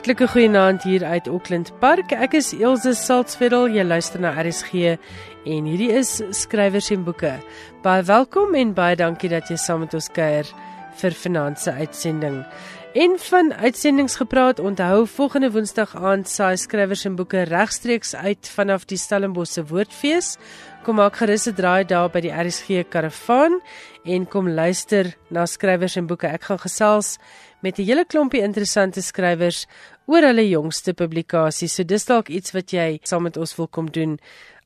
Hartlike goeienaand hier uit Auckland Park. Ek is Elsje Saltzfeld. Jy luister na RSG en hierdie is skrywers en boeke. Baie welkom en baie dankie dat jy saam met ons kuier vir finansie uitsending. En van uitsendings gepraat, onthou volgende Woensdag aand saai skrywers en boeke regstreeks uit vanaf die Stellenbosse Woordfees. Kom maak gerus 'n draai daar by die RSG Karavaan en kom luister na skrywers en boeke. Ek gaan gesels met 'n hele klompie interessante skrywers oor hulle jongste publikasies. So dis dalk iets wat jy saam met ons wil kom doen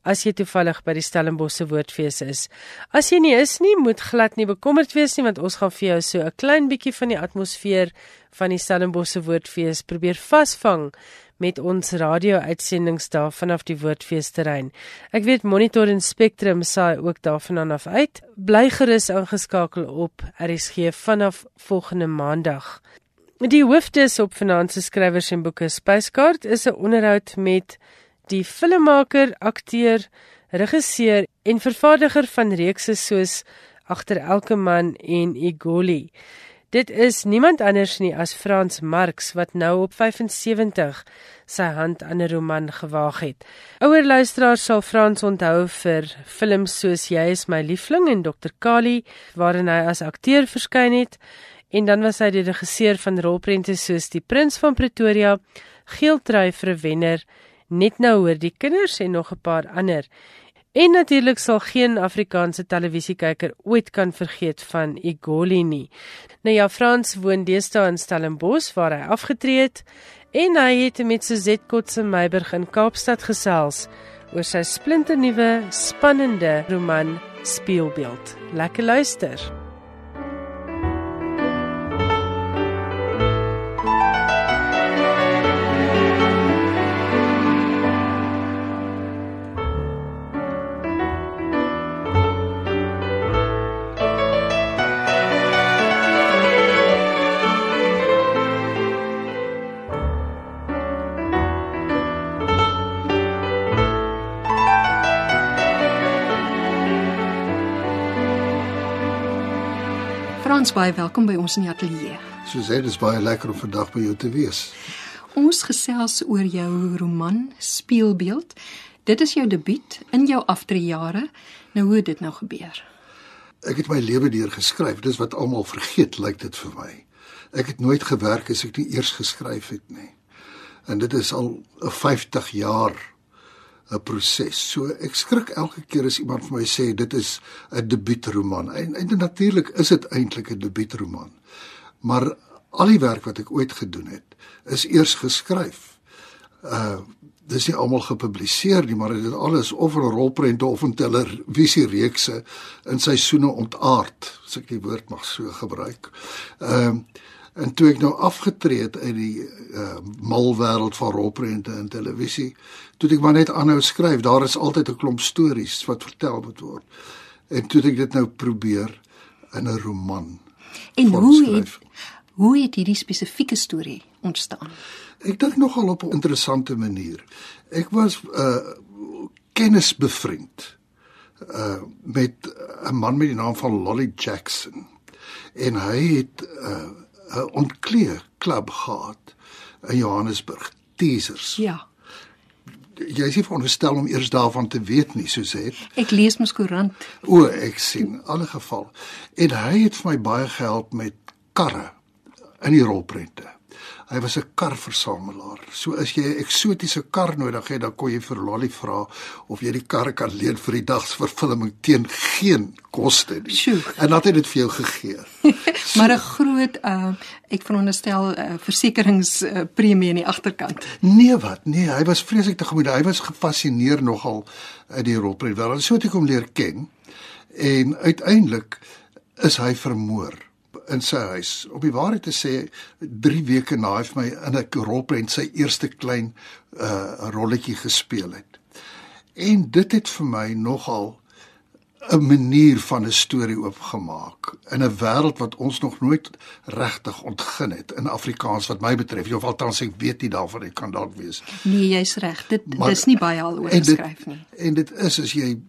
as jy toevallig by die Stellenbosse Woordfees is. As jy nie is nie, moet glad nie bekommerd wees nie want ons gaan vir jou so 'n klein bietjie van die atmosfeer van die Stellenbosse Woordfees probeer vasvang met ons radio-uitsendings daar vanaf die Woordfeesterrein. Ek weet Monitor en Spectrum saai ook daarvan af uit. Bly gerus ingeskakel op RSG vanaf volgende Maandag. Die hoofdes op Finansie Skrywers en Boeke Spyskaart is 'n onderhoud met die filmmaker, akteur, regisseur en vervaardiger van reekse soos Agter elke man en Igoli. Dit is niemand anders nie as Frans Marx wat nou op 75 sy hand aan 'n roman gewaag het. Ouer luisteraars sal Frans onthou vir films soos Jy is my liefling en Dr Kali waarin hy as akteur verskyn het en dan was hy die regisseur van rolprente soos Die Prins van Pretoria, Geeltrui vir 'n wenner, Net nou hoor die kinders en nog 'n paar ander. En natuurlik sal geen Afrikaanse televisiekyker ooit kan vergeet van Igoli nie. Nou ja, Frans woon deesdae in Stellenbosch waar hy afgetree het en hy het met Suzette Kotse Meiburg in Kaapstad gesels oor sy splinternuwe spannende roman Speelbeeld. Lekker luister. Frans baie welkom by ons in die ateljee. Soos dit is baie lekker om vandag by jou te wees. Ons gesels oor jou roman Speelbeeld. Dit is jou debuut in jou aftreejare. Nou hoe het dit nou gebeur? Ek het my lewe deur geskryf. Dis wat almal vergeet, lyk dit vir my. Ek het nooit gewerk as ek nie eers geskryf het nie. En dit is al 'n 50 jaar 'n proses. So ek skrik elke keer as iemand vir my sê dit is 'n debuutroman. En, en natuurlik is dit eintlik 'n debuutroman. Maar al die werk wat ek ooit gedoen het, is eers geskryf. Uh dis nie almal gepubliseer nie, maar dit is alles of 'n rolprente of 'n televisie reekse in seisoene ontaard, as ek die woord mag so gebruik. Ehm uh, En toe ek nou afgetree het uit die uh, mal wêreld van rolprente en televisie, toe ek maar net aanhou skryf. Daar is altyd 'n klomp stories wat vertel moet word. En toe ek dit nou probeer in 'n roman. En hoe het hoe het hierdie spesifieke storie ontstaan? Ek dink nogal op 'n interessante manier. Ek was 'n uh, kennisbevriend uh met 'n man met die naam van Lolly Jackson. En hy het uh 'n ontklee klub gehad in Johannesburg, Teasers. Ja. Jy is nie veronderstel om eers daarvan te weet nie, soos dit. Ek lees mos koerant. O, ek sien alle geval. En hy het vir my baie gehelp met karre in die rolprente. Hy was 'n karversamelaar. So as jy 'n eksotiese kar nodig het, dan kon jy vir Lolly vra of jy die kar kan leen vir die dag se vervulling teen geen koste nie. Sjoe. En dat het dit vir jou gegee. so, maar 'n groot uh ek veronderstel 'n uh, versekeringspremie uh, in die agterkant. Nee wat? Nee, hy was vreeslik te gemoed. Hy was gefassineer nogal in die rolprent. Wel, so het ek hom leer ken. En uiteindelik is hy vermoor in sy huis. Om die waarheid te sê, 3 weke na hy vir my in 'n rolprent sy eerste klein uh rolletjie gespeel het. En dit het vir my nogal 'n manier van 'n storie oopgemaak in 'n wêreld wat ons nog nooit regtig ontgin het in Afrikaans wat my betref. Of althans ek weet nie daarvan ek kan dalk wees. Nee, jy's reg. Dit maar, dis nie baie al oor geskryf nie. En dit is as jy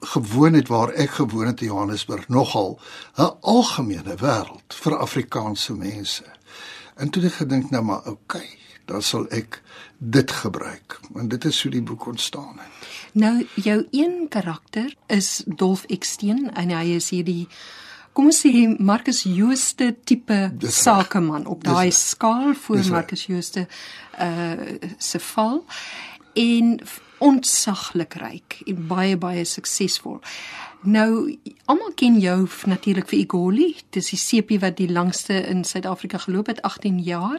gewoon het waar ek gewoon het in Johannesburg nogal 'n algemene wêreld vir Afrikaanse mense. En toe het ek gedink nou maar okay, dan sal ek dit gebruik. En dit is hoe die boek ontstaan het. Nou jou een karakter is Dolf Eksteen en hy is hierdie kom ons sê Marcus Jooste tipe Dis sakeman op daai skaal voor Dis. Marcus Jooste uh se val en ontsaglik ryk en baie baie suksesvol. Nou almal ken jou natuurlik vir Igoli, dis die sepie wat die langste in Suid-Afrika geloop het, 18 jaar,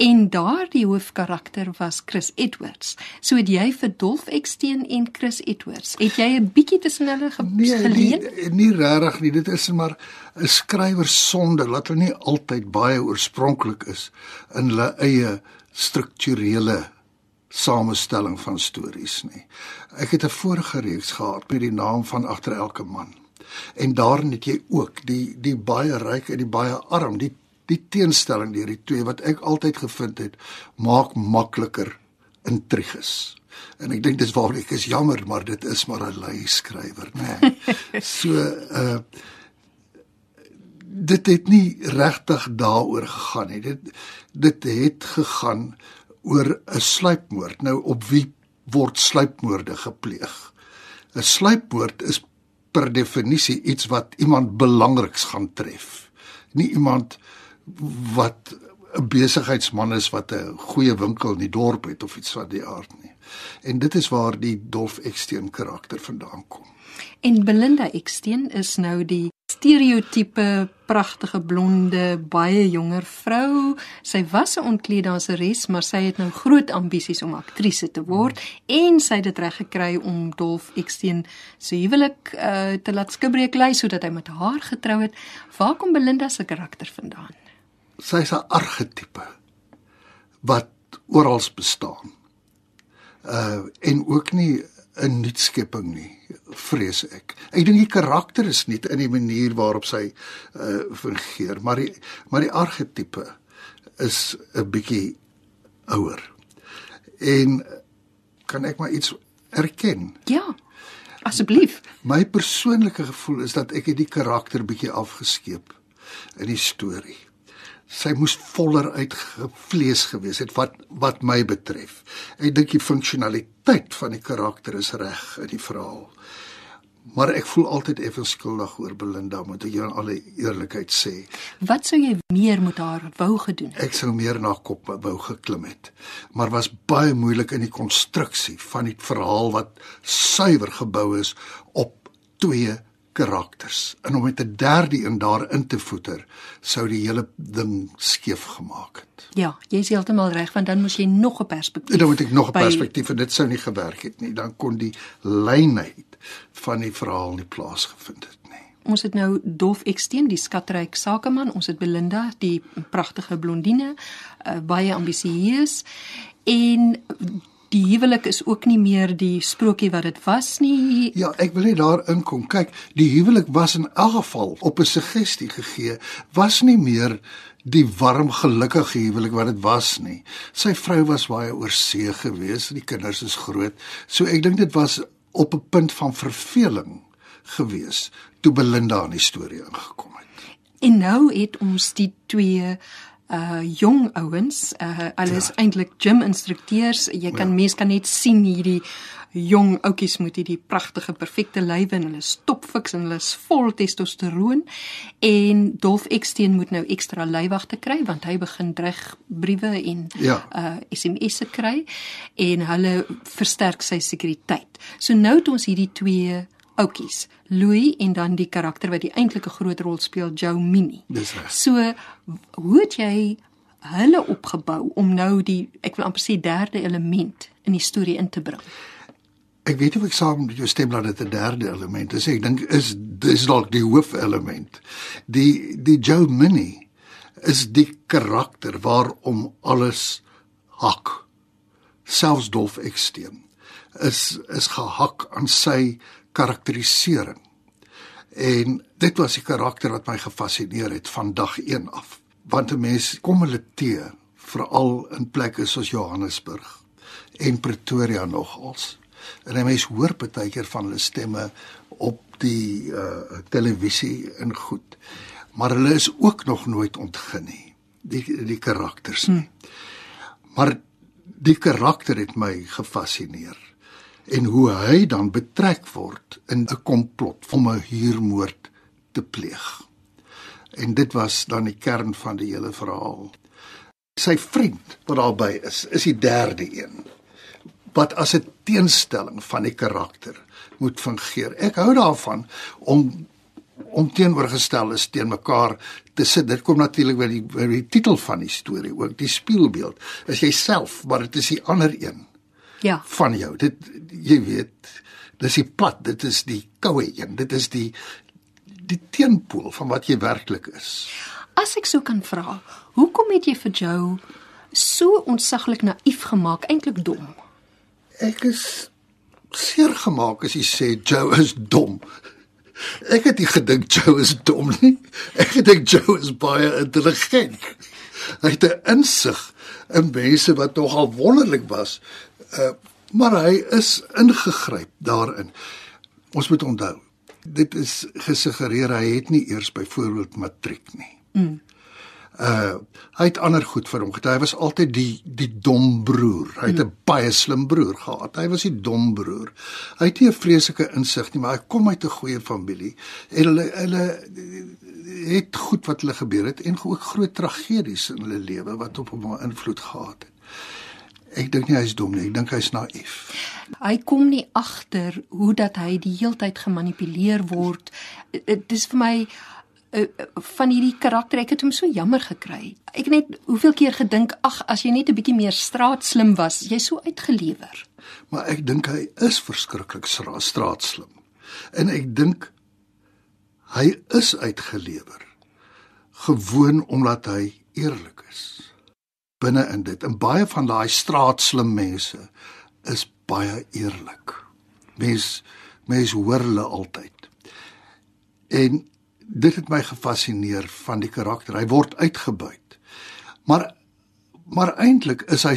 en daardie hoofkarakter was Chris Edwards. So het jy vir Dolf Eksteen en Chris Edwards, het jy 'n bietjie tussen hulle ge geleen? nie, nie regtig nie. Dit is maar 'n skrywer sonde dat hulle nie altyd baie oorspronklik is in hulle eie strukturele samestelling van stories nie. Ek het 'n vorige reeks gehad met die naam van agter elke man. En daarin het jy ook die die baie ryk en die baie arm, die die teenstelling deur die twee wat ek altyd gevind het maak makliker intriges. En ek dink dis waar ek is jammer, maar dit is maar 'n lui skrywer. Nee. So uh dit het nie regtig daaroor gegaan nie. Dit dit het gegaan oor 'n sluipmoord. Nou op wie word sluipmoorde gepleeg? 'n Sluipmoord is per definisie iets wat iemand belangriks gaan tref. Nie iemand wat 'n besigheidsman is wat 'n goeie winkel in die dorp het of iets van die aard nie. En dit is waar die Dolf Eksteen karakter vandaan kom. En Belinda Eksteen is nou die stereotipe pragtige blonde baie jonger vrou. Sy was 'n ontkleeddanseres, maar sy het nou groot ambisies om aktrise te word en sy het dit reg gekry om Dolf Eksteen se huwelik uh, te laat skibreek lê sodat hy met haar getrou het. Waar kom Belinda se karakter vandaan? Sy's 'n argetipe wat oral bestaan. Uh en ook nie 'n nuutskepping nie, vrees ek. Ek dink die karakter is nie in die manier waarop sy uh fungeer, maar die maar die argetipe is 'n bietjie ouer. En kan ek maar iets erken? Ja. Asseblief. My persoonlike gevoel is dat ek het die karakter bietjie afgeskeep in die storie. Sy moes voller uitgevlees gewees het wat wat my betref. Ek dink die funksionaliteit van die karakter is reg in die verhaal. Maar ek voel altyd effe skuldig oor Belinda, moet ek jou in alle eerlikheid sê. Wat sou jy meer met haar wou gedoen het? Ek sou meer na kop wou geklim het, maar was baie moeilik in die konstruksie van die verhaal wat suiwer gebou is op twee karakters. En om met 'n derde een daarin te voeter, sou die hele ding skeef gemaak het. Ja, jy is heeltemal reg want dan moes jy nog 'n perspektief. En dan moet ek nog 'n by- perspektief en dit sou nie gewerk het nie. Dan kon die lynheid van die verhaal nie plaasgevind het nie. Ons het nou Dolf Eksteen, die skatryk sakeman, ons het Belinda, die pragtige blondine, uh, baie ambisieus en die huwelik is ook nie meer die sprokie wat dit was nie. Ja, ek wil net daar inkom. Kyk, die huwelik was in elk geval op 'n suggestie gegee, was nie meer die warm gelukkige huwelik wat dit was nie. Sy vrou was baie oor see gewees, die kinders is groot. So ek dink dit was op 'n punt van verveling gewees toe Belinda in die storie ingekom het. En nou het ons die twee uh jong ouens, uh hulle is ja. eintlik gym-instrukteurs. Jy kan ja. mens kan net sien hierdie jong ouetjies met hierdie pragtige perfekte lywe en hulle is topfiks en hulle is vol testosteroon en Dolf Eksteen moet nou ekstra leiwagte kry want hy begin dreig briewe en Ja. uh SMS'e kry en hulle versterk sy sekuriteit. So nou het ons hierdie twee ouetjies, Louis en dan die karakter wat die eintlike groot rol speel, Joe Mini. Dis reg. So hoe het jy hulle opgebou om nou die ek wil amper sê derde element in die storie in te bring? Ek weet nie of ek saam met jou stem dat dit 'n derde element is. Ek dink is dis dalk die hoofelement. Die die Joe Minnie is die karakter waarom alles hak. Selfs Dolf Eksteen is is gehak aan sy karakterisering. En dit was die karakter wat my gefassineer het van dag 1 af. Want 'n mens kom hulle te veral in plekke soos Johannesburg en Pretoria nogals. En 'n mens hoor baie keer van hulle stemme op die uh televisie en goed. Maar hulle is ook nog nooit ontgin nie. die die karakters nie. Maar die karakter het my gefassineer en hoe hy dan betrek word in 'n komplot om 'n huurmoord te pleeg. En dit was dan die kern van die hele verhaal. Sy vriend wat daarbey is, is die derde een wat as 'n teenstelling van die karakter moet fungeer. Ek hou daarvan om om teenoorgestel is teen mekaar te sit. Dit kom natuurlik by die by die titel van die storie ook, die spieelbeeld. Is jouself, maar dit is die ander een Ja. van jou. Dit jy weet, dis die plat, dit is die koue een. Dit is die die teenpool van wat jy werklik is. As ek sou kan vra, hoekom het jy vir Joe so ontsaglik naïef gemaak, eintlik dom? Ek is seer gemaak as jy sê Joe is dom. Ek het nie gedink Joe is dom nie. Ek het gedink Joe is baie intelligent. Hy het 'n insig in mense wat nogal wonderlik was. Uh, maar hy is ingegryp daarin. Ons moet onthou, dit is gesuggereer hy het nie eers byvoorbeeld matriek nie. Mm. Uh hy het ander goed vir hom gehad. Hy was altyd die die dom broer. Hy het 'n baie slim broer gehad. Hy was die dom broer. Hy het nie 'n vreeslike insig nie, maar hy kom uit 'n goeie familie en hulle hulle het goed wat hulle gebeur het en ook groot tragedies in hulle lewe wat op hom 'n invloed gehad het. Ek dink nie hy's dom nie, ek dink hy's naïef. Hy kom nie agter hoe dat hy die heeltyd gemanipuleer word. Dit is vir my uh, van hierdie karakter ek het hom so jammer gekry. Ek het net hoeveel keer gedink ag as jy net 'n bietjie meer straatslim was, jy's so uitgelewer. Maar ek dink hy is verskriklik stra straatslim. En ek dink hy is uitgelewer gewoon omdat hy eerlik is. Binne in dit en baie van daai straatslim mense is baie eerlik. Mens mens hoor hulle altyd. En dit het my gefassineer van die karakter. Hy word uitgebuit. Maar maar eintlik is hy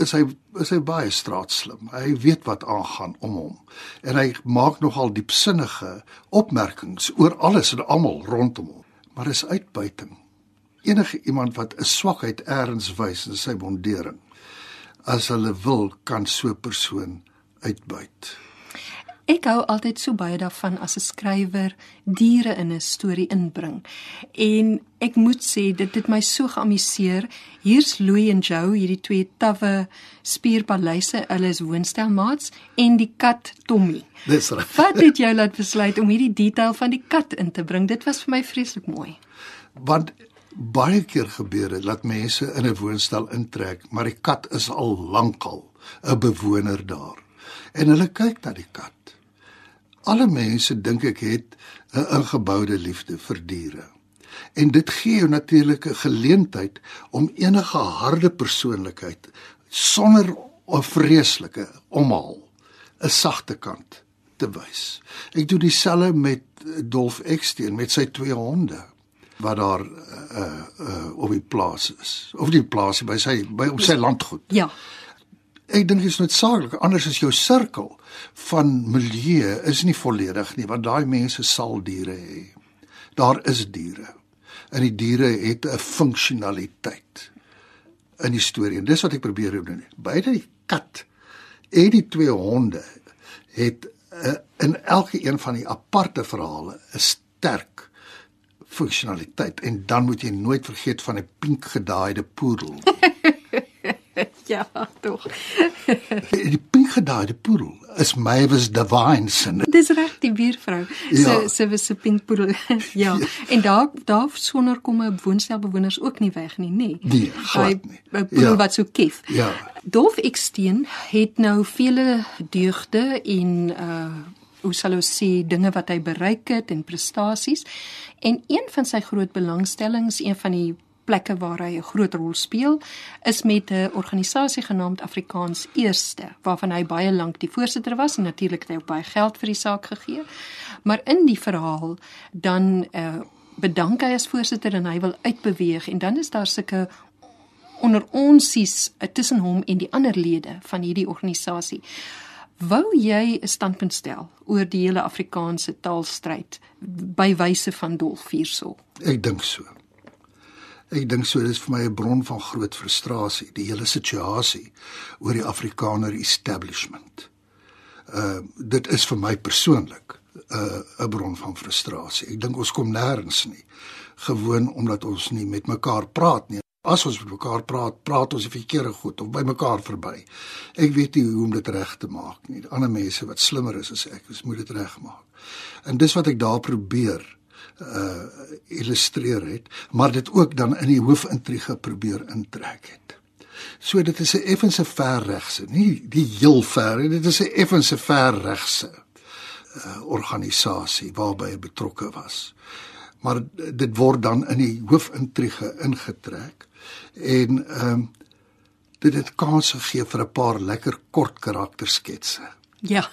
is hy is hy baie straatslim. Hy weet wat aangaan om hom. En hy maak nogal diepsinnige opmerkings oor alles en almal rondom hom. Maar is uitbuiting. Enige iemand wat 'n swakheid eers wys in sy bondering, as hulle wil, kan so 'n persoon uitbuit. Ek hou altyd so baie daarvan as 'n skrywer diere in 'n storie inbring. En ek moet sê dit het my so geamuseer. Hier's Louis en Joe, hierdie twee tawwe spierpaleise, hulle is woonstelmaats en die kat Tommy. Dis reg. Wat het jou laat besluit om hierdie detail van die kat in te bring? Dit was vir my vreeslik mooi. Want baie keer gebeur dit dat mense in 'n woonstel intrek, maar die kat is al lankal 'n bewoner daar. En hulle kyk na die kat. Alle mense dink ek het 'n ingeboude liefde vir diere. En dit gee jou natuurlik 'n geleentheid om enige harde persoonlikheid sonder 'n vreeslike omhaal 'n sagte kant te wys. Ek doen dieselfde met Dolf Eksteen met sy twee honde wat daar uh uh op die plaas is. Of die plaas by sy by op sy landgoed. Ja. Ek dink dit is noodsaaklik anders as jou sirkel van milieu is nie volledig nie want daai mense sal diere hê. Daar is diere. En die diere het 'n funksionaliteit in die storie. En dis wat ek probeer doen. Beide die kat en die twee honde het uh, in elke een van die aparte verhale 'n sterk funksionaliteit en dan moet jy nooit vergeet van 'n pink gedaaide poedel. Ja, tog. die pink gedaaide poedel is Mavis Divine se. Dis reg die buurvrou. Ja. Se se was 'n pinkpoedel. ja. En daar daar sonder kom 'n woonstelbewoners ook nie weg nie, nê? Nee, glad nie. 'n poedel Ja. wat so kef. Ja. Dolf Eksteen het nou vele deugde en uh hoe sal ons sê dinge wat hy bereik het en prestasies. En een van sy groot belangstellings, een van die plekke waar hy 'n groot rol speel, is met 'n organisasie genaamd Afrikaans Eerste, waarvan hy baie lank die voorsitter was en natuurlik het hy ook baie geld vir die saak gegee. Maar in die verhaal dan uh bedank hy as voorsitter en hy wil uitbeweeg en dan is daar sulke onder ons sies tussen hom en die ander lede van hierdie organisasie. Wou jy 'n standpunt stel oor die hele Afrikaanse taalstryd by wyse van Dolf hierso? Ek dink so. Ek dink so dis vir my 'n bron van groot frustrasie, die hele situasie oor die Afrikaner establishment. Uh dit is vir my persoonlik 'n uh, 'n bron van frustrasie. Ek dink ons kom nêrens nie gewoon omdat ons nie met mekaar praat nie. As ons met mekaar praat, praat ons die verkeerde goed of by mekaar verby. Ek weet nie hoe om dit reg te maak nie. Ander mense wat slimmer is as ek, is moet dit regmaak. En dis wat ek daar probeer uh illustreer het, maar dit ook dan in die hoofintrige probeer intrek het. So dit is 'n effense verregse, nie die heel ver nie, dit is 'n effense verregse uh organisasie waarby hy betrokke was. Maar dit word dan in die hoofintrige ingetrek en ehm um, dit het kans gegee vir 'n paar lekker kort karaktersketse. Ja.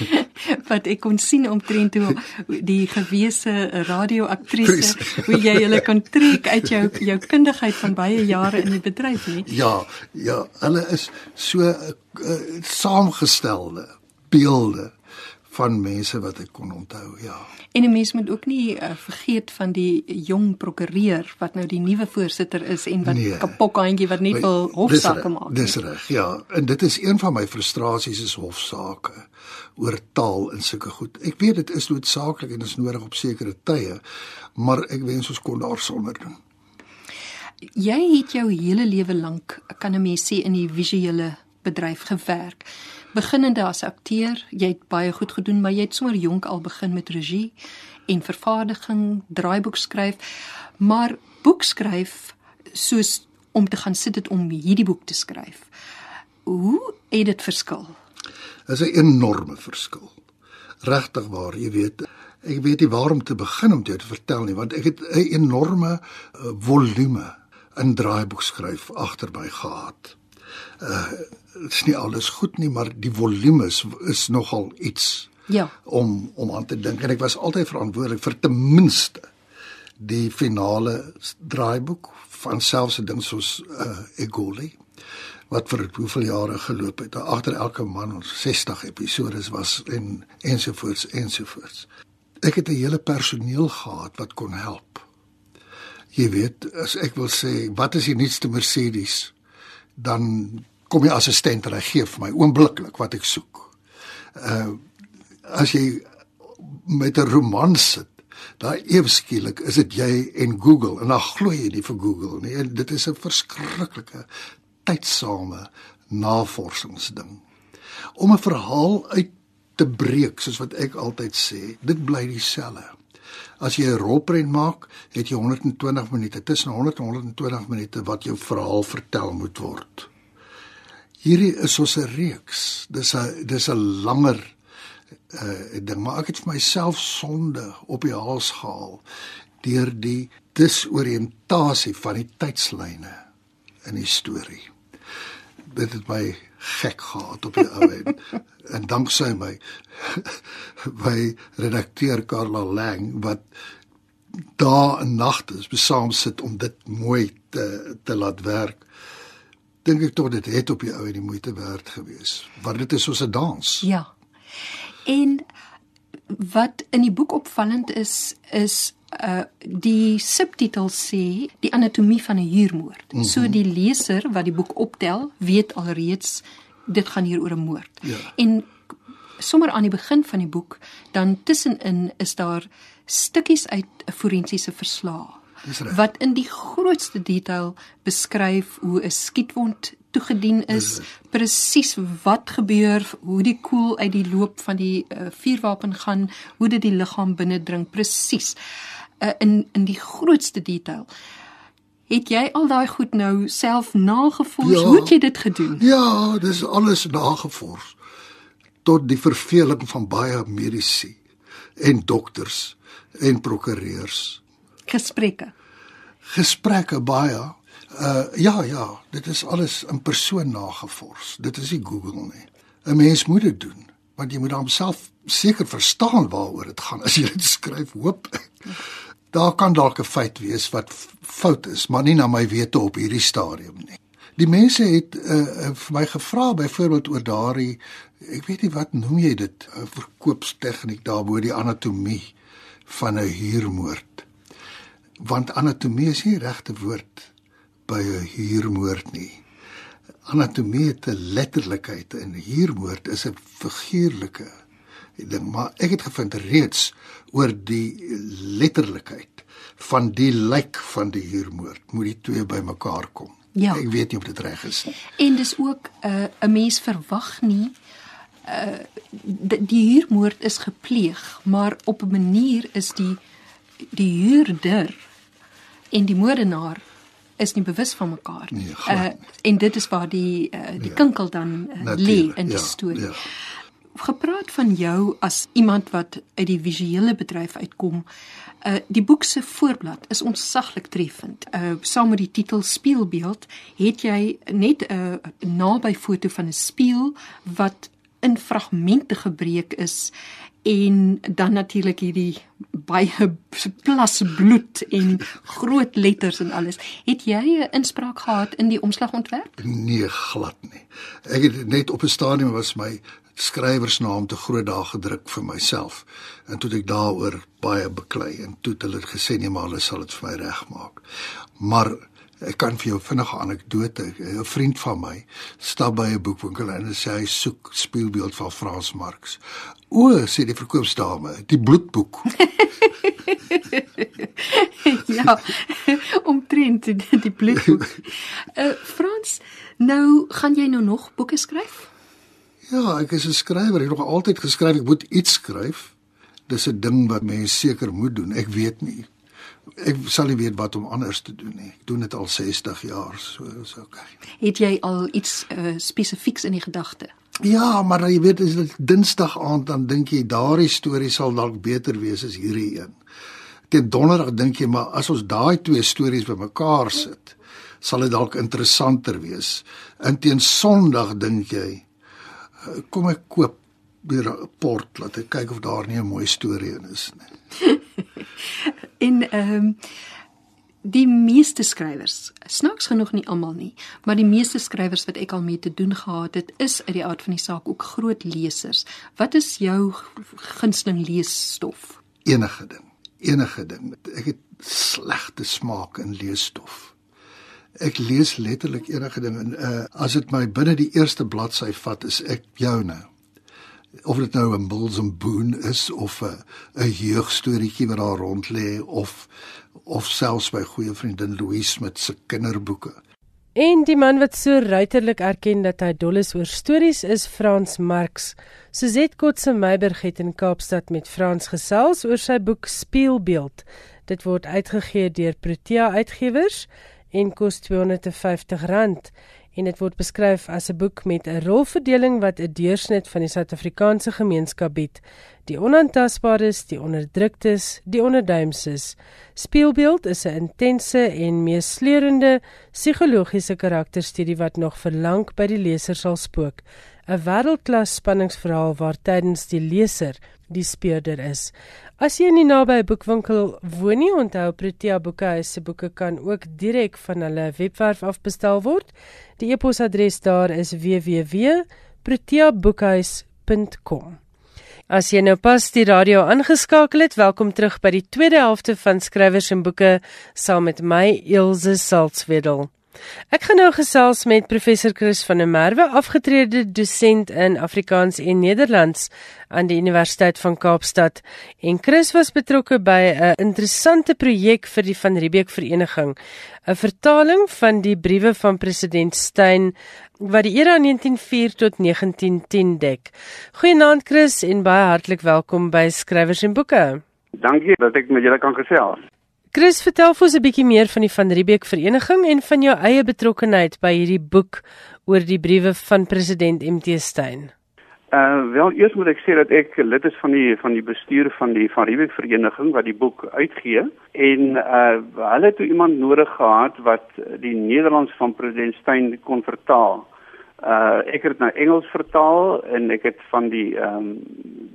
wat ek kon sien omtrent hoe die gewese radioaktrise hoe jy hulle kon trek uit jou jou kundigheid van baie jare in die bedryf nie. Ja, ja, hulle is so uh, uh, saamgestelde beelde van mense wat ek kon onthou, ja. En 'n mens moet ook nie uh, vergeet van die jong prokureur wat nou die nuwe voorsitter is en wat nee, kapokhandjie wat nie wil hofsaake maak. Dis reg, ja. En dit is een van my frustrasies is hofsaake oor taal en sulke goed. Ek weet dit is noodsaaklik en is nodig op sekere tye, maar ek wens ons kon daarsonder doen. Jy het jou hele lewe lank, kan 'n mens sê in die visuele bedryf gewerk beginnende as akteur, jy het baie goed gedoen, maar jy het sommer jonk al begin met regie en vervaardiging, draaiboek skryf, maar boek skryf soos om te gaan sit dit om hierdie boek te skryf. Hoe het dit verskil? Dit is 'n enorme verskil. Regtig waar, jy weet, ek weet nie waar om te begin om dit te vertel nie, want ek het 'n enorme uh, volume in draaiboek skryf agter my gehad uh is nie alles goed nie, maar die volume is, is nogal iets. Ja. Om om aan te dink en ek was altyd verantwoordelik vir ten minste die finale draaiboek van selfs 'n ding soos uh Egoli wat vir hoeveel jare geloop het. Agter elke man ons 60 episodes was en ensovoorts ensovoorts. Ek het 'n hele personeel gehad wat kon help. Jy weet, as ek wil sê, wat is die nuutste Mercedes? dan kom die assistent en hy gee vir my oombliklik wat ek soek. Uh as jy met 'n roman sit, daai eweskielik is dit jy en Google en dan glo jy nie vir Google nie. En dit is 'n verskriklike tydsame navorsingsding. Om 'n verhaal uit te breek, soos wat ek altyd sê, dit bly dieselfde. As jy 'n rolprent maak, het jy 120 minute, tussen 100 en 120 minute wat jou verhaal vertel moet word. Hierdie is soos 'n reeks. Dis 'n dis 'n langer uh ding, maar ek het vir myself sonde op die hals gehaal deur die disoriëntasie van die tydslyne in die storie. Dit het my gek gehad op die ou end. en danksy my by redakteur Karla Lang wat daar 'n nagte besaam sit om dit mooi te te laat werk. Dink ek tot dit het op die ou en die moeite werd gewees. Want dit is soos 'n dans. Ja. En wat in die boek opvallend is is uh die subtitel sê die anatomie van 'n huurmoord. Mm -hmm. So die leser wat die boek optel, weet alreeds dit gaan hier oor 'n moord. Ja. En sommer aan die begin van die boek, dan tussenin is daar stukkies uit 'n forensiese verslag wat in die grootste detail beskryf hoe 'n skietwond toegedien is, presies wat gebeur, hoe die koel uit die loop van die uh, vuurwapen gaan, hoe dit die liggaam binnendring presies. Uh, in in die grootste detail. Het jy al daai goed nou self nagevors? Ja, Hoe het jy dit gedoen? Ja, dis alles nagevors. Tot die verveling van baie mediese en dokters en prokureurs. Gesprekke. Gesprekke baie. Uh ja, ja, dit is alles in persoon nagevors. Dit is nie Google nie. 'n Mens moet dit doen, want jy moet homself seker verstaan waaroor dit gaan as jy dit skryf, hoop ek daar kan dalk 'n feit wees wat fout is, maar nie na my wete op hierdie stadium nie. Die mense het uh, vir my gevra byvoorbeeld oor daardie ek weet nie wat noem jy dit, 'n verkoopstegniek daarbo die anatomie van 'n huurmoord. Want anatomie is nie regte woord by 'n huurmoord nie. Anatomie het 'n letterlikheid en huurmoord is 'n figuurlike ding, maar ek het gevind reeds oor die letterlikheid van die lijk van die huurmoord moet die twee bymekaar kom. Ja. Ek weet nie of dit reg is nie. En dis ook 'n uh, 'n mens verwag nie uh die huurmoord is gepleeg, maar op 'n manier is die die huurder en die moordenaar is nie bewus van mekaar Nee, glad uh en dit is waar die uh, die ja. kinkel dan uh, lê in die ja, storie. ja. Gepraat van jou as iemand wat uit die visuele bedryf uitkom. Uh die boek se voorblad is ontsaglik treffend. Uh saam met die titel Spieelbeeld het jy net 'n uh, naby foto van 'n spieël wat in fragmente gebreek is en dan natuurlik hierdie baie plas bloed en groot letters en alles. Het jy 'n inspraak gehad in die omslagontwerp? Nee, glad nie. Ek het net op 'n stadium was my skrywersnaam te groot daar gedruk vir myself. En toe ek daaroor baie beklei en toe het hulle gesê nee, maar hulle sal dit vir my regmaak. Maar ek kan vir jou vinnige anekdote. 'n Vriend van my stap by 'n boekwinkel en sê hy soek spieelbeeld van Frans Marx. O, sê die verkoopsdame, die bloedboek. ja, omtrent die, die bloedboek. Uh Frans, nou gaan jy nou nog boeke skryf? Ja, ek is 'n skrywer. Ek het nog altyd geskryf. Ek moet iets skryf. Dis 'n ding wat mens seker moet doen. Ek weet nie. Ek sal nie weet wat om anders te doen nie. Ek doen dit al 60 jaar, so is okay. Het jy al iets uh spesifieks in die gedagte? Ja, maar jy weet as dit Dinsdag aand dan dink jy daardie storie sal dalk beter wees as hierdie een. Teen Donderdag dink jy maar as ons daai twee stories bymekaar sit, sal dit dalk interessanter wees. En teen Sondag dink jy eh, kom ek koop weer 'n port laat ek kyk of daar nie 'n mooi storie in is nie. En ehm um, die meeste skrywers, snaaks genoeg nie almal nie, maar die meeste skrywers wat ek al mee te doen gehad het, is uit die aard van die saak ook groot lesers. Wat is jou gunsteling leesstof? Enige ding, enige ding. Ek het slegte smaak in leesstof. Ek lees letterlik enige ding en uh, as dit my binne die eerste bladsy vat, is ek joune. Of dit nou 'n Bulls and Boone is of 'n 'n jeugstoриetjie wat daar rond lê of of selfs my goeie vriendin Louise Smit se kinderboeke. En die man wat so ruiterlik erken dat hy dol is oor stories is Frans Marx. Suzette Kotse Meiberg het in Kaapstad met Frans gesels oor sy boek Spieelbeeld. Dit word uitgegee deur Protea Uitgewers en kos R250 en dit word beskryf as 'n boek met 'n rolverdeling wat 'n deursnit van die Suid-Afrikaanse gemeenskap bied. Die onaantastbares, die onderdruktes, die onderduimses. Speelbeeld is 'n intense en meesleurende psigologiese karakterstudie wat nog vir lank by die leser sal spook. 'n Wêreldklas spanningsverhaal waar tydens die leser die speurder is. As jy nie naby 'n boekwinkel woon onthou Protea Boekhuis se boeke kan ook direk van hulle webwerf af bestel word. Die e-posadres daar is www.proteaboekhuis.com. As jy nou pas die radio aangeskakel het, welkom terug by die tweede helfte van skrywers en boeke saam met my Elsje Salzwedel. Ek gaan nou gesels met professor Chris van der Merwe, afgetrede dosent in Afrikaans en Nederlands aan die Universiteit van Kaapstad. En Chris was betrokke by 'n interessante projek vir die Van Riebeeck Vereniging, 'n vertaling van die briewe van president Steyn wat die era 1904 tot 1910 dek. Goeienaand Chris en baie hartlik welkom by Skrywers en Boeke. Dankie dat ek met julle kan gesels. Chris, vertel vir ons 'n bietjie meer van die Van Riebeeck Vereniging en van jou eie betrokkeheid by hierdie boek oor die briewe van president MT Steyn. Uh wel, eers moet ek sê dat ek lid is van die van die bestuur van die Van Riebeeck Vereniging wat die boek uitgee en uh hulle het iemand nodig gehad wat die Nederlands van president Steyn kon vertaal. Uh ek het dit na Engels vertaal en ek het van die ehm um,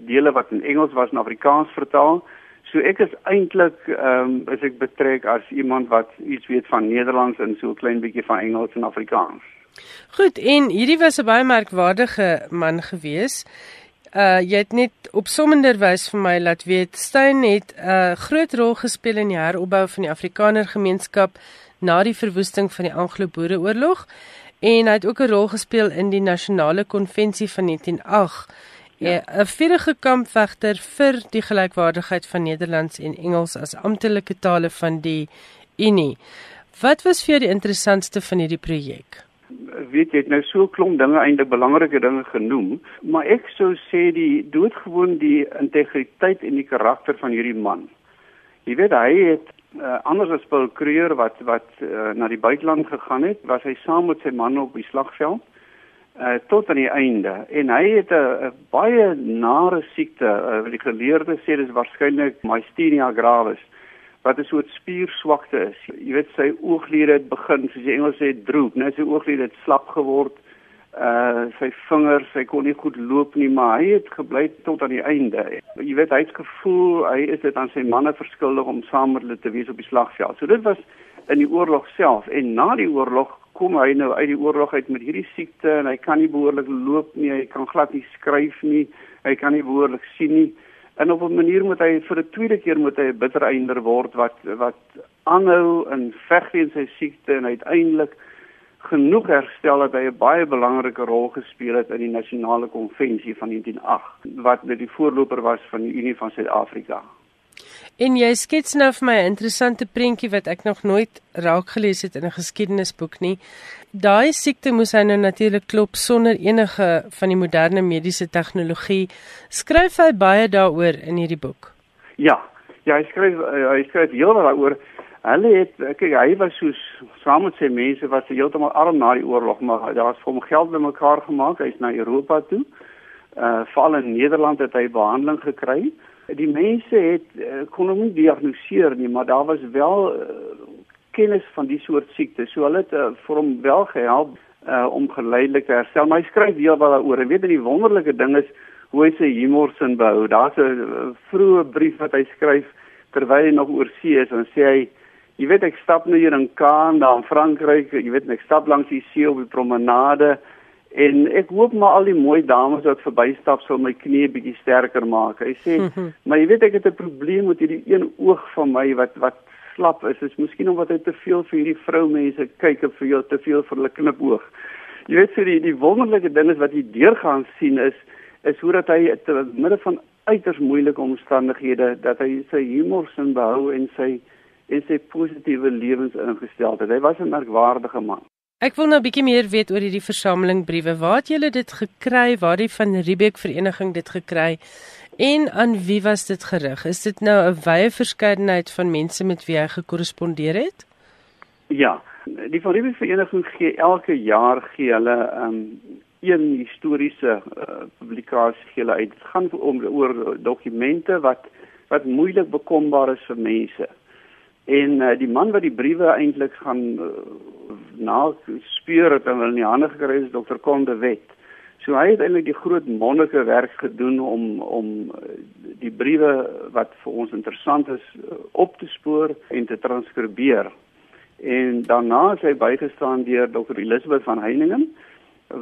dele wat in Engels was na Afrikaans vertaal. So ek is eintlik ehm um, is ek betrek as iemand wat iets weet van Nederlands en so 'n klein bietjie van Engels en Afrikaans. Goed, en hierdie was 'n baie merkwaardige man gewees. Uh jy het net opsommenderwys vir my laat weet Steyn het 'n uh, groot rol gespeel in die heropbou van die Afrikaner gemeenskap na die verwoesting van die Anglo-Boereoorlog en hy het ook 'n rol gespeel in die nasionale konvensie van 1908. Ja. 'n Vierige kampvegter vir die gelykwaardigheid van Nederlands en Engels as amptelike tale van die Unie. Wat was vir jou die interessantste van hierdie projek? weet jy het nou so klomp dinge eintlik belangrike dinge genoem, maar ek sou sê die doodgewoon die integriteit en die karakter van hierdie man. Jy weet hy het uh, anders as Paul Kruger wat wat uh, na die buiteland gegaan het, was hy saam met sy man op die slagveld uh, tot aan die einde en hy het 'n baie nare siekte, uh, die geleerdes sê dis waarskynlik myasthenia gravis wat 'n soort spierswakte is. Jy weet sy oogliede het begin, soos die Engels sê, droop, net sy oogliede het slap geword. Uh sy vingers, hy kon nie goed loop nie, maar hy het gebly tot aan die einde. Jy weet hy het gevoel hy is dit aan sy manne verskuldig om saam met hulle te wees op die slagveld. So dit was in die oorlog self en na die oorlog kom hy nou uit die oorlog uit met hierdie siekte en hy kan nie behoorlik loop nie, hy kan glad nie skryf nie, hy kan nie behoorlik sien nie en op 'n manier moet hy vir 'n tweede keer moet hy 'n bitter einder word wat wat aanhou en veg teen sy siekte en uiteindelik genoeg herstel dat hy 'n baie belangrike rol gespeel het in die nasionale konvensie van 1908 wat net die voorloper was van die Unie van Suid-Afrika. En jy skets nou vir my 'n interessante prentjie wat ek nog nooit raak gelees het in 'n geskiedenisboek nie. Daai siekte moes hy nou natuurlik klop sonder enige van die moderne mediese tegnologie. Skryf hy baie daaroor in hierdie boek? Ja. Ja, hy skryf hy skryf heelwat daaroor. Hulle het kyk hy was soos saam met sy mense wat se heeltemal arm na die oorlog maar daar was vir hom geld bymekaar gemaak. Hy's na Europa toe. Uh val in Nederland het hy behandeling gekry die mense het uh, kon hom nie diagnoseer nie, maar daar was wel uh, kennis van die soort siekte. So hulle het uh, vir hom wel gehelp uh, om geleidelik te herstel. Maar hy skryf weer wat daaroor. En weet jy die wonderlike ding is hoe hy sy humor sin behou. Daar's 'n vroeë brief wat hy skryf terwyl hy nog oor see is en sê hy Jy weet ek stap nou hier in Kaan, daar in Frankryk, jy weet ek stap langs die see op die promenade En ek hoop maar al die mooi dames wat verbystap sal my knie bietjie sterker maak. Hy sê, "Maar jy weet ek het 'n probleem met hierdie een oog van my wat wat slap is. Dit is miskien omdat hy te veel vir hierdie vroumense kyk of vir jou te veel vir hulle knipoog." Jy weet vir die die wonderlike ding is wat jy deurgaan sien is is hoe dat hy te midde van uiters moeilike omstandighede dat hy sy humor sin behou en sy en sy positiewe lewensingesteldheid. Hy was 'n merkwaardige man. Ek wil nou 'n bietjie meer weet oor hierdie versameling briewe. Waar het julle dit gekry? Waar die van Riebeek vereniging dit gekry? En aan wie was dit gerig? Is dit nou 'n wye verskeidenheid van mense met wie hy gekorrespondeer het? Ja, die van Riebeek vereniging gee elke jaar gee hulle 'n um, een historiese uh, publikasie gee hulle uit. Dit gaan om oor dokumente wat wat moeilik bekombaar is vir mense. En uh, die man wat die briewe eintlik gaan uh, na speur het en hulle in die hande gekry is Dr. Konde Wet. So hy het eintlik die groot mondelike werk gedoen om om uh, die briewe wat vir ons interessant is uh, op te spoor en te transkribeer. En daarna is hy bygestaan deur Dr. Elisabeth van Heiningen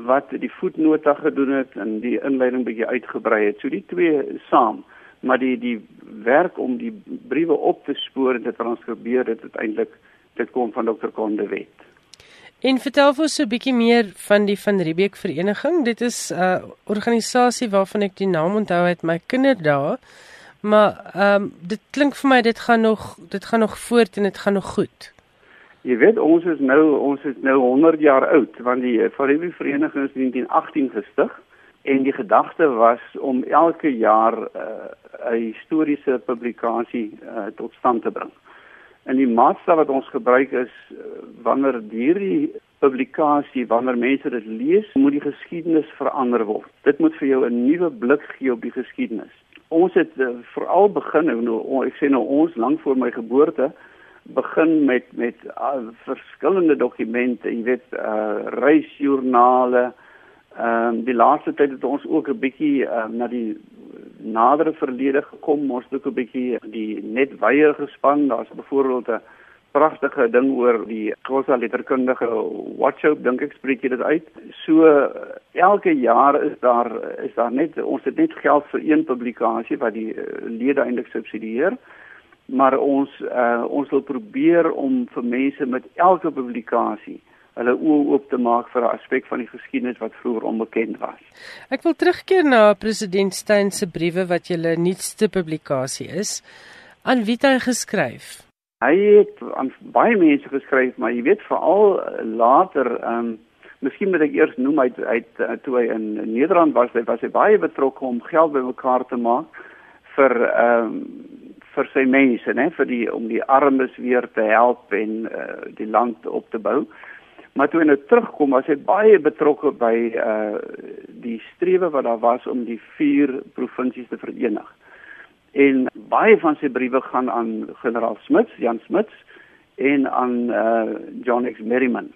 wat die voetnota gedoen het en die inleiding bietjie uitgebrei het. So die twee saam maar die die werk om die briewe op te spoor en te transkribeer dit uiteindelik dit kom van Dr. Konde Wet. En vertel vir ons so 'n bietjie meer van die van Riebeek vereniging. Dit is 'n uh, organisasie waarvan ek die naam onthou uit my kinderdae. Maar ehm um, dit klink vir my dit gaan nog dit gaan nog voort en dit gaan nog goed. Jy weet ons is nou ons is nou 100 jaar oud want die uh, Riebeek vereniging is in 1918 gestig en die gedagte was om elke jaar uh, 'n historiese publikasie uh, tot stand te bring. En die maatstaf wat ons gebruik is uh, wanneer hierdie publikasie, wanneer mense dit lees, moet die geskiedenis verander word. Dit moet vir jou 'n nuwe blik gee op die geskiedenis. Ons het uh, veral begin nou ek sê nou ons lank voor my geboorte begin met met uh, verskillende dokumente, jy weet, uh, reisjoernale, Ehm um, die laaste tyd het ons ook 'n bietjie um, na die nadere verlede gekom. Ons het ook 'n bietjie die net weier gespan. Daar's byvoorbeeld 'n pragtige ding oor die Khoisa letterkundige Watchhope dink ek spreek dit uit. So elke jaar is daar is daar net ons het net geld vir een publikasie wat die uh, lede eintlik subsidieer maar ons uh, ons wil probeer om vir mense met elke publikasie hulle oë oop te maak vir 'n aspek van die geskiedenis wat vroeër onbekend was. Ek wil terugkeer na president Steyn se briewe wat julle nuutste publikasie is. Aan wie het hy geskryf? Hy het aan baie mense geskryf, maar jy weet veral later, ehm um, miskien moet ek eers noem hy hy uh, toe hy in Nederland was, hy was hy baie betrokke om geld bymekaar te maak vir ehm um, vir sy mense, né, vir die om die armes weer te help en uh, die land op te bou. Maar toe hy nou terugkom, was hy baie betrokke by uh die strewe wat daar was om die vier provinsies te verenig. En baie van sy briewe gaan aan generaal Smits, Jan Smits en aan uh John X Merriman.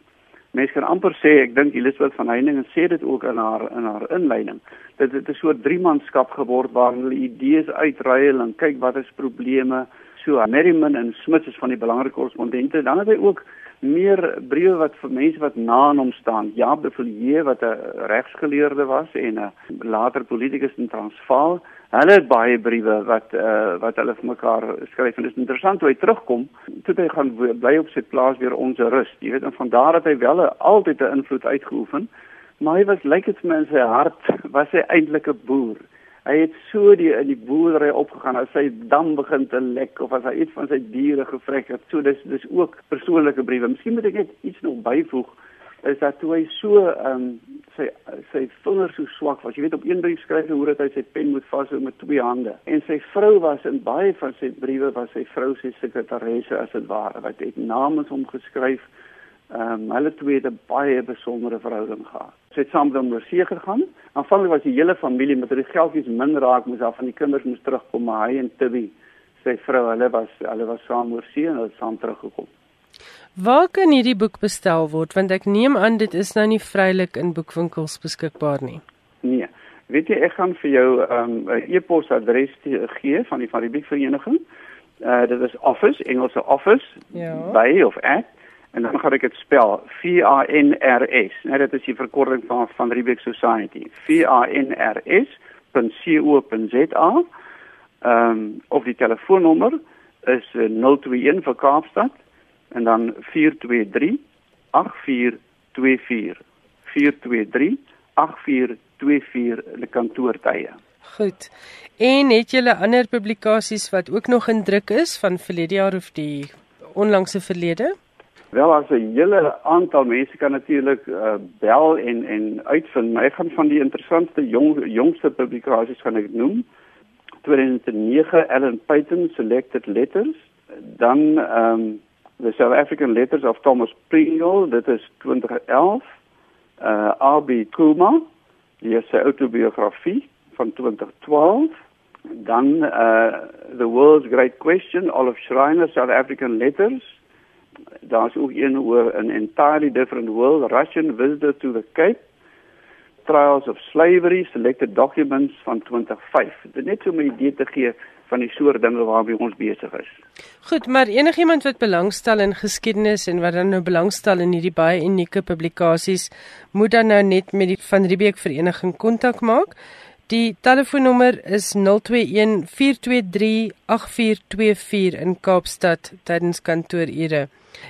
Mens kan amper sê ek dink Elisabeth van Heiningen sê dit ook in haar in haar inleiding dat dit 'n soort driemanskap geword waar hulle idees uitruil en kyk wat is probleme. So Merriman en Smits is van die belangrike korrespondente. Dan het hy ook meer briewe wat vir mense wat na hom staan. Jaap de Villiers wat 'n regsgeleerde was en 'n later politikus in Transvaal. Hulle het baie briewe wat uh, wat hulle vir mekaar skryf en dit is interessant hoe hy terugkom. Toe hy gaan bly op sy plaas weer ons rus. Jy weet en van daar het hy wel altyd 'n invloed uitgeoefen, maar hy was lyk dit vir my in sy hart was hy eintlik 'n boer. Hy het so die in die boerdery opgegaan as sy dam begin te lek of as hy iets van sy diere gevrek het. So dis dis ook persoonlike briewe. Miskien moet ek net iets nog byvoeg is dat toe hy so ehm um, sy sy vingers so swak was. Jy weet op een brief skryf hy hoe dat hy sy pen moet vashou met twee hande. En sy vrou was in baie van sy briewe was sy vrou se sekretaresse as dit ware wat het namens hom geskryf. Ehm um, hulle twee het 'n baie besondere verhouding gehad. Sy het saam met hom oor see gegaan. Aanvanklik was die hele familie met hulle geldjies min raak, moes af van die kinders moes terugkom, maar hy en Tibby, sy vrou, hulle was hulle was saam oor see en hulle het saam teruggekom. Waar kan hierdie boek bestel word? Want ek neem aan dit is nou nie vrylik in boekwinkels beskikbaar nie. Nee. Weet jy, ek gaan vir jou ehm, 'n um, e-posadres gee van die van die boekvereniging. Uh dit is office, Engelse office. Ja. by of at en dan gaan ek dit spel V A N R S. Net dit is die verkorting van van Riebeek Society. V A N R S.co.za. Ehm um, of die telefoonnommer is 021 vir Kaapstad en dan 423 8424 423 8424 in die kantoortye. Goed. En het jy ander publikasies wat ook nog in druk is van verlede jaar of die onlangse verlede? Wel as 'n hele aantal mense kan natuurlik uh, bel en en uitvind. My gaan van die interessantste jong jongste publikasies gaan ek noem. 2009 Ellen Payton Selected Letters, dan um, The South African Letters of Thomas Pringle, dit is 2011. Uh RB Kuma, die sy autobiografie van 2012. Dan uh The World's Great Question, Olive Schreiner South African Letters daar's ook een oor an entirely different world Russian visitor to the Cape trials of slavery selected documents van 2005 dit net so 'n idee te gee van die soort dinge waarmee ons besig is. Goed maar enigiemand wat belangstel in geskiedenis en wat dan nou belangstel in hierdie baie unieke publikasies moet dan nou net met die van Riebeek vereniging kontak maak. Die telefoonnommer is 021 423 8424 in Kaapstad tydens kantoorure.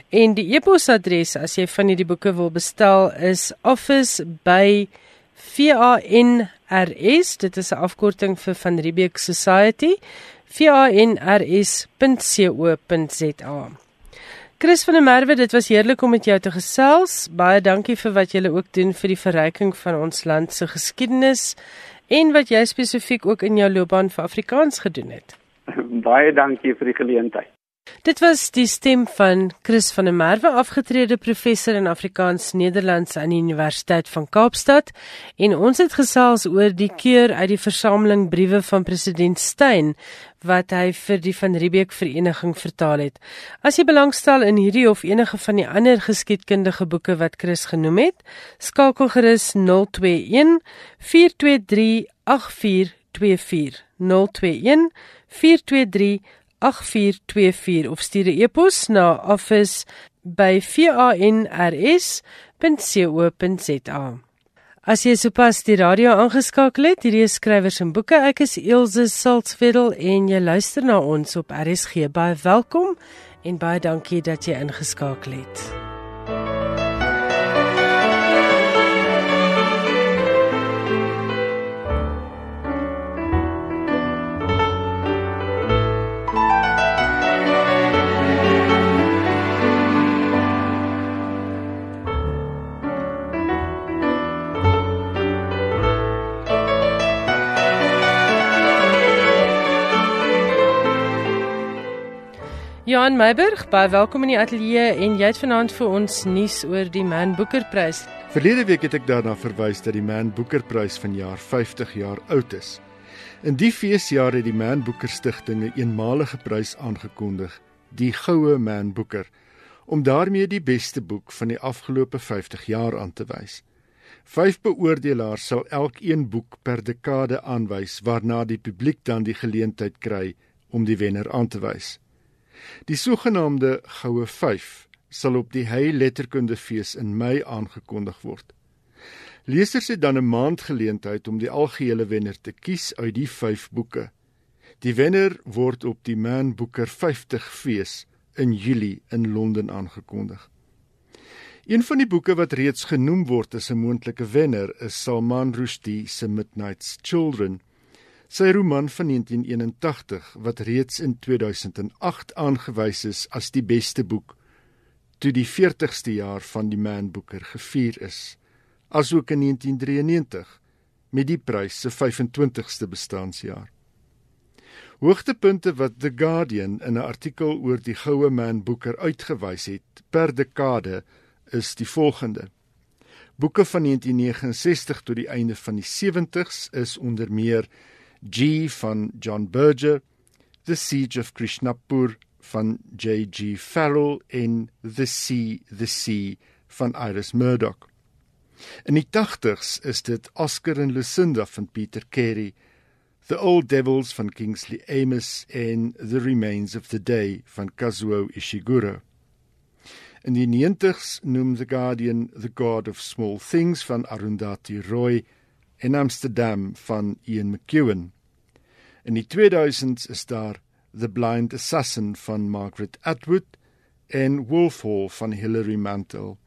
En die e-posadres as jy van hierdie boeke wil bestel is office by VANRS. Dit is 'n afkorting vir Van Riebeeck Society. VANRS.co.za. Chris van der Merwe, dit was heerlik om met jou te gesels. Baie dankie vir wat jy ook doen vir die verryking van ons land se geskiedenis en wat jy spesifiek ook in jou loopbaan vir Afrikaans gedoen het. Baie dankie vir die geleentheid. Dit was die stem van Chris van der Merwe, afgetrede professor in Afrikaans Nederlands aan die Universiteit van Kaapstad, en ons het gesels oor die keur uit die versameling briewe van president Steyn wat hy vir die van Riebeeck vereniging vertaal het. As jy belangstel in hierdie of enige van die ander geskiedkundige boeke wat Chris genoem het, skakel gerus 021 423 8424 021 423 8424 of stuur 'n e-pos na office by vanrs.co.za. As jy sopas die radio aangeskakel het, hierdie is skrywers en boeke. Ek is Elsje Salzwetel en jy luister na ons op RSG. Baie welkom en baie dankie dat jy ingeskakel het. Johan Meiburg, baie welkom in die ateljee en jy het vanaand vir ons nuus oor die Man Booker Prys. Verlede week het ek daarna verwys dat die Man Booker Prys vanjaar 50 jaar oud is. In die feesjaar het die Man Booker Stichting 'n eenmalige prys aangekondig, die Goue Man Booker, om daarmee die beste boek van die afgelope 50 jaar aan te wys. Vyf beoordelaars sal elkeen boek per dekade aanwys waarna die publiek dan die geleentheid kry om die wenner aan te wys. Die sogenaamde Goue 5 sal op die Hey Letterkundefees in Mei aangekondig word. Lesers het dan 'n maand geleentheid om die algehele wenner te kies uit die 5 boeke. Die wenner word op die Man Booker 50 fees in Julie in Londen aangekondig. Een van die boeke wat reeds genoem word as 'n moontlike wenner is Salman Rushdie se Midnight's Children sy roman van 1981 wat reeds in 2008 aangewys is as die beste boek toe die 40ste jaar van die Man Booker gevier is asook in 1993 met die prys se 25ste bestaanjaar Hoogtepunte wat The Guardian in 'n artikel oor die goue Man Booker uitgewys het per dekade is die volgende. Boeke van 1969 tot die einde van die 70s is onder meer G van John Berger, The Siege of Krishnapur van J.G. Farrell en The Sea, The Sea van Iris Murdoch. In die 80s is dit Oscar en Lucinda van Peter Carey, The Old Devils van Kingsley Amis en The Remains of the Day van Kazuo Ishiguro. In die 90s noem The Guardian The God of Small Things van Arundhati Roy en Amsterdam van Ian McEwan. In die 2000s is daar The Blind Assassin van Margaret Atwood en Wolf Hall van Hilary Mantel.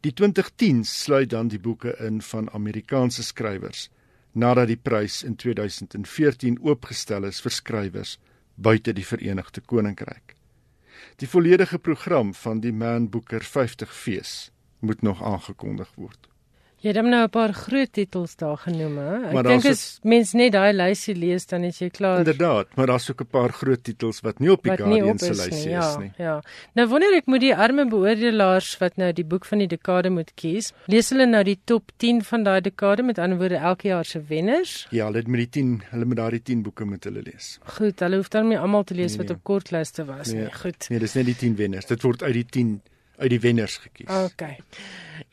Die 2010s sluit dan die boeke in van Amerikaanse skrywers nadat die prys in 2014 oopgestel is vir skrywers buite die Verenigde Koninkryk. Die volledige program van die Man Booker 50 fees moet nog aangekondig word. Jy het hom nou 'n paar groot titels daar genoem, hè? Ek dink as mens net daai lysie lees dan is jy klaar. Inderdaad, maar daar's ook 'n paar groot titels wat nie op die Guardian se lysie ja, is nie. Ja. Nou wonder ek moet die arme beoordelaars wat nou die boek van die dekade moet kies, lees hulle nou die top 10 van daai dekade met ander woorde elke jaar se wenners? Ja, hulle met die 10, hulle moet daai 10 boeke met hulle lees. Goed, hulle hoef dan nie almal te lees nee, wat op kortlyste was nee, nie. Goed. Nee, dis net die 10 wenners. Dit word uit die 10 uit die wenners gekies. OK.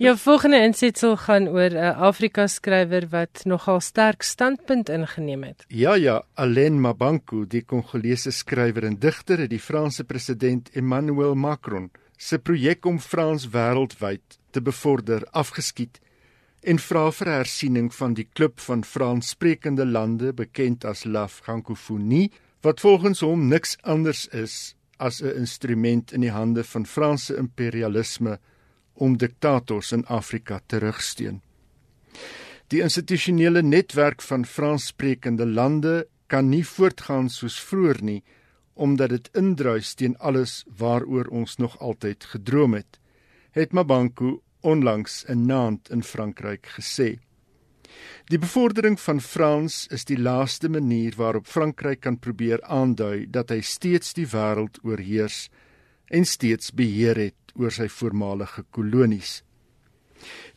Jou volgende insetsel gaan oor 'n Afrika skrywer wat nogal sterk standpunt ingeneem het. Ja ja, Alain Mabanku, die Kongolese skrywer en digter, het die Franse president Emmanuel Macron se projek om Frans wêreldwyd te bevorder afgeskiet en vra vir hersiening van die klub van Franssprekende lande bekend as La Francophonie wat volgens hom niks anders is as 'n instrument in die hande van Franse imperialisme om diktators in Afrika terugsteun. Die institusionele netwerk van Franssprekende lande kan nie voortgaan soos vroeër nie omdat dit indruis teen alles waaroor ons nog altyd gedroom het, het Mabanku onlangs in Nantes in Frankryk gesê. Die bevordering van Frans is die laaste manier waarop Frankryk kan probeer aandui dat hy steeds die wêreld oorheers en steeds beheer het oor sy voormalige kolonies.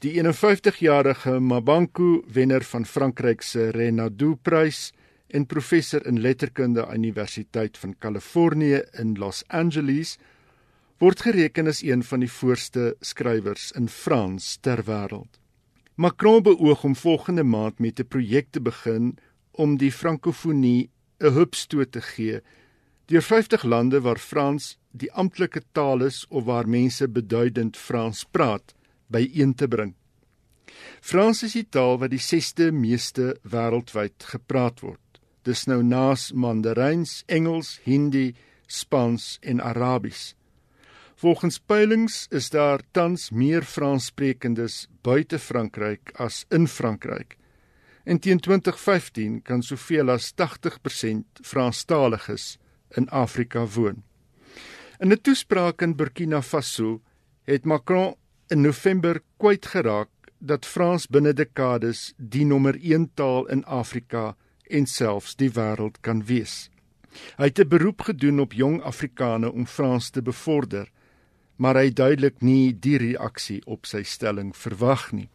Die 51-jarige Mabanku, wenner van Frankryk se Renaudot-prys en professor in letterkunde aan die Universiteit van Kalifornië in Los Angeles, word gereken as een van die voorste skrywers in Frans ter wêreld. Macron beoog om volgende maand met 'n projek te begin om die Frankofonie 'n hupstoot te gee deur 50 lande waar Frans die amptelike taal is of waar mense beduidend Frans praat byeen te bring. Frans is die taal wat die 6de meeste wêreldwyd gepraat word. Dis nou naas Mandaryns, Engels, Hindi, Spaans en Arabies. Volgens peilings is daar tans meer Franssprekendes buite Frankryk as in Frankryk. En teen 2015 kan soveel as 80% Franstaliges in Afrika woon. In 'n toespraak in Burkina Faso het Macron in November kwyt geraak dat Frans binne dekades die nommer 1 taal in Afrika en selfs die wêreld kan wees. Hy het 'n beroep gedoen op jong Afrikane om Frans te bevorder, maar hy duidelik nie die reaksie op sy stelling verwag nie.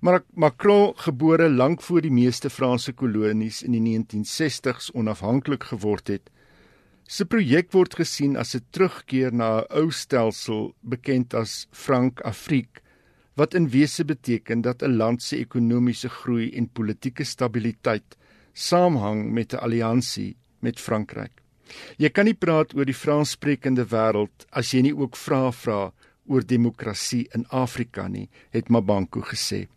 Maar Macron, gebore lank voor die meeste Franse kolonies in die 1960s onafhanklik geword het, se projek word gesien as 'n terugkeer na 'n ou stelsel bekend as Frank-Afrique wat in wese beteken dat 'n land se ekonomiese groei en politieke stabiliteit saamhang met 'n alliansie met Frankryk. Jy kan nie praat oor die Franssprekende wêreld as jy nie ook vra vra oor demokrasie in Afrika nie, het Mabanko gesê.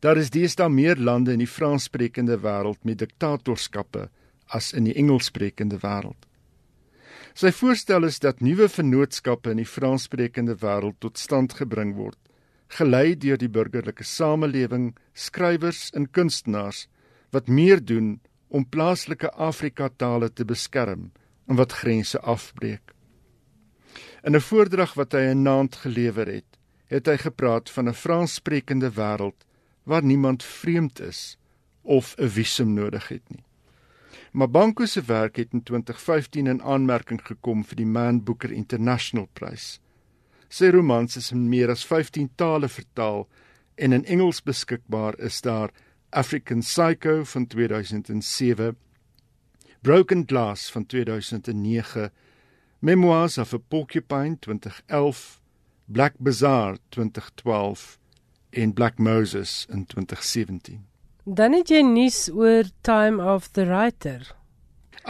Daar is deesdae meer lande in die Franssprekende wêreld met diktatorskappe as in die Engelssprekende wêreld. Sy voorstel is dat nuwe vennootskappe in die Franssprekende wêreld tot stand gebring word, gelei deur die burgerlike samelewing, skrywers en kunstenaars wat meer doen om plaaslike Afrika tale te beskerm en wat grense afbreek. In 'n voordrag wat hy 'n naand gelewer het, het hy gepraat van 'n Franssprekende wêreld waar niemand vreemd is of 'n visum nodig het nie. Mabanko se werk het in 2015 in aanmerking gekom vir die Man Booker International Prys. Sy romans is in meer as 15 tale vertaal en in Engels beskikbaar is daar African Psycho van 2007, Broken Glass van 2009, Memoirs of a Porcupine 2011, Black Bazaar 2012 en Black Moses in 2017. Dan het jy nuus oor Time of the Writer.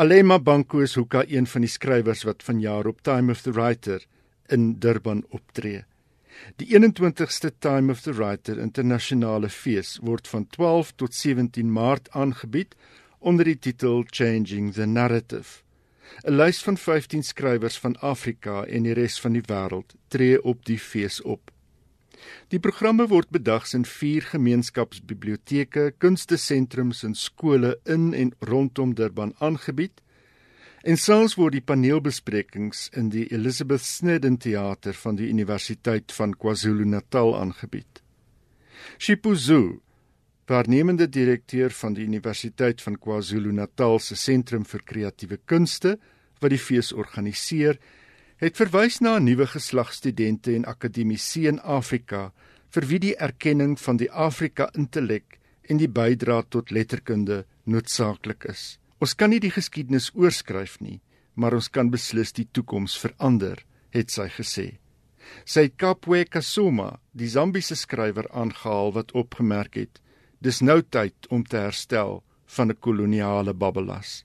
Alema Banko is hoeka een van die skrywers wat vanjaar op Time of the Writer in Durban optree. Die 21ste Time of the Writer internasionale fees word van 12 tot 17 Maart aangebied onder die titel Changing the Narrative. 'n Lys van 15 skrywers van Afrika en die res van die wêreld tree op die fees op. Die programme word bedags in vier gemeenskapsbiblioteke, kunstesentrums en skole in en rondom Durban aangebied En soms word die paneelbesprekings in die Elizabeth Snedden Theater van die Universiteit van KwaZulu-Natal aangebied. Shipuzu, waarnemende direkteur van die Universiteit van KwaZulu-Natal se Sentrum vir Kreatiewe Kunste wat die fees organiseer, het verwys na 'n nuwe geslag studente en akademici in Afrika vir wie die erkenning van die Afrika intellek en die bydrae tot letterkunde noodsaaklik is. Ons kan nie die geskiedenis oorskryf nie, maar ons kan beslis die toekoms verander, het sy gesê. Sy het Kapwe Kasuma, die Zambiese skrywer aangehaal wat opgemerk het: "Dis nou tyd om te herstel van 'n koloniale babbelas."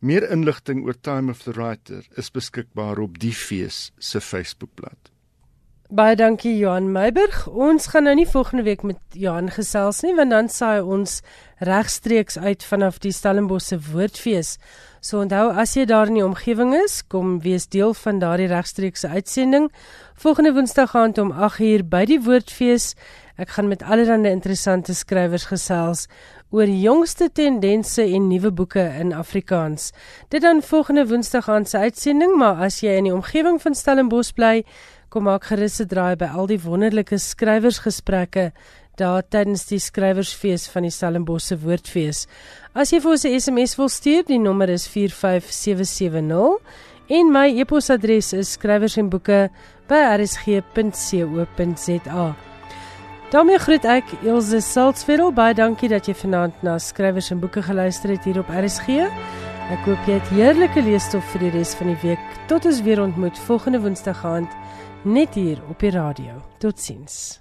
Meer inligting oor Time of the Writer is beskikbaar op die fees se Facebookblad. Baie dankie Johan Meiburg. Ons gaan nou nie volgende week met Johan gesels nie want dan saai ons regstreeks uit vanaf die Stellenbosse Woordfees. So onthou as jy daar in die omgewing is, kom wees deel van daardie regstreekse uitsending. Volgende Woensdag aand om 8uur by die Woordfees. Ek gaan met allerlei interessante skrywers gesels oor die jongste tendense en nuwe boeke in Afrikaans. Dit dan volgende Woensdag aand se uitsending, maar as jy in die omgewing van Stellenbosch bly, kom maak gerus 'n draai by al die wonderlike skrywersgesprekke daar tydens die skrywersfees van die Stellenbosse Woordfees. As jy vir ons 'n SMS wil stuur, die nommer is 45770 en my e-posadres is skrywersenboeke@rsg.co.za. daarmee groet ek Elsje Salzveld baie dankie dat jy vanaand na skrywers en boeke geluister het hier op RSG. Ek hoop jy het heerlike leesstof vir die res van die week. Tot ons weer ontmoet volgende Woensdag aand net hier op die radio. Totsiens.